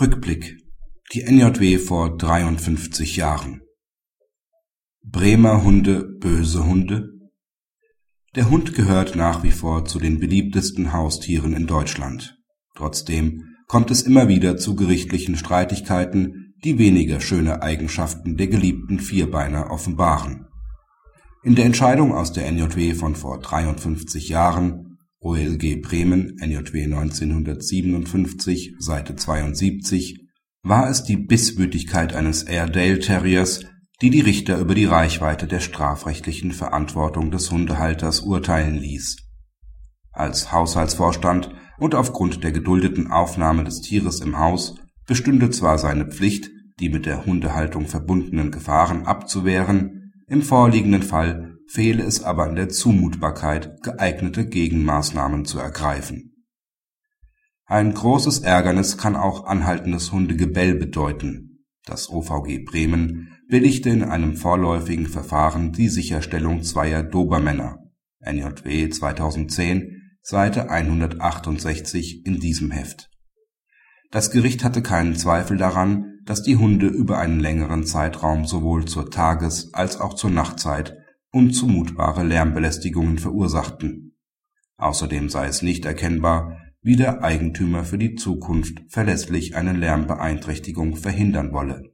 Rückblick. Die NJW vor 53 Jahren. Bremer Hunde böse Hunde? Der Hund gehört nach wie vor zu den beliebtesten Haustieren in Deutschland. Trotzdem kommt es immer wieder zu gerichtlichen Streitigkeiten, die weniger schöne Eigenschaften der geliebten Vierbeiner offenbaren. In der Entscheidung aus der NJW von vor 53 Jahren OLG Bremen NJW 1957, Seite 72, war es die Bisswütigkeit eines Airedale Terriers, die die Richter über die Reichweite der strafrechtlichen Verantwortung des Hundehalters urteilen ließ. Als Haushaltsvorstand und aufgrund der geduldeten Aufnahme des Tieres im Haus bestünde zwar seine Pflicht, die mit der Hundehaltung verbundenen Gefahren abzuwehren, im vorliegenden Fall fehle es aber an der Zumutbarkeit, geeignete Gegenmaßnahmen zu ergreifen. Ein großes Ärgernis kann auch anhaltendes Hundegebell bedeuten. Das OVG Bremen billigte in einem vorläufigen Verfahren die Sicherstellung zweier Dobermänner (NJW 2010, Seite 168 in diesem Heft). Das Gericht hatte keinen Zweifel daran, dass die Hunde über einen längeren Zeitraum sowohl zur Tages als auch zur Nachtzeit unzumutbare Lärmbelästigungen verursachten. Außerdem sei es nicht erkennbar, wie der Eigentümer für die Zukunft verlässlich eine Lärmbeeinträchtigung verhindern wolle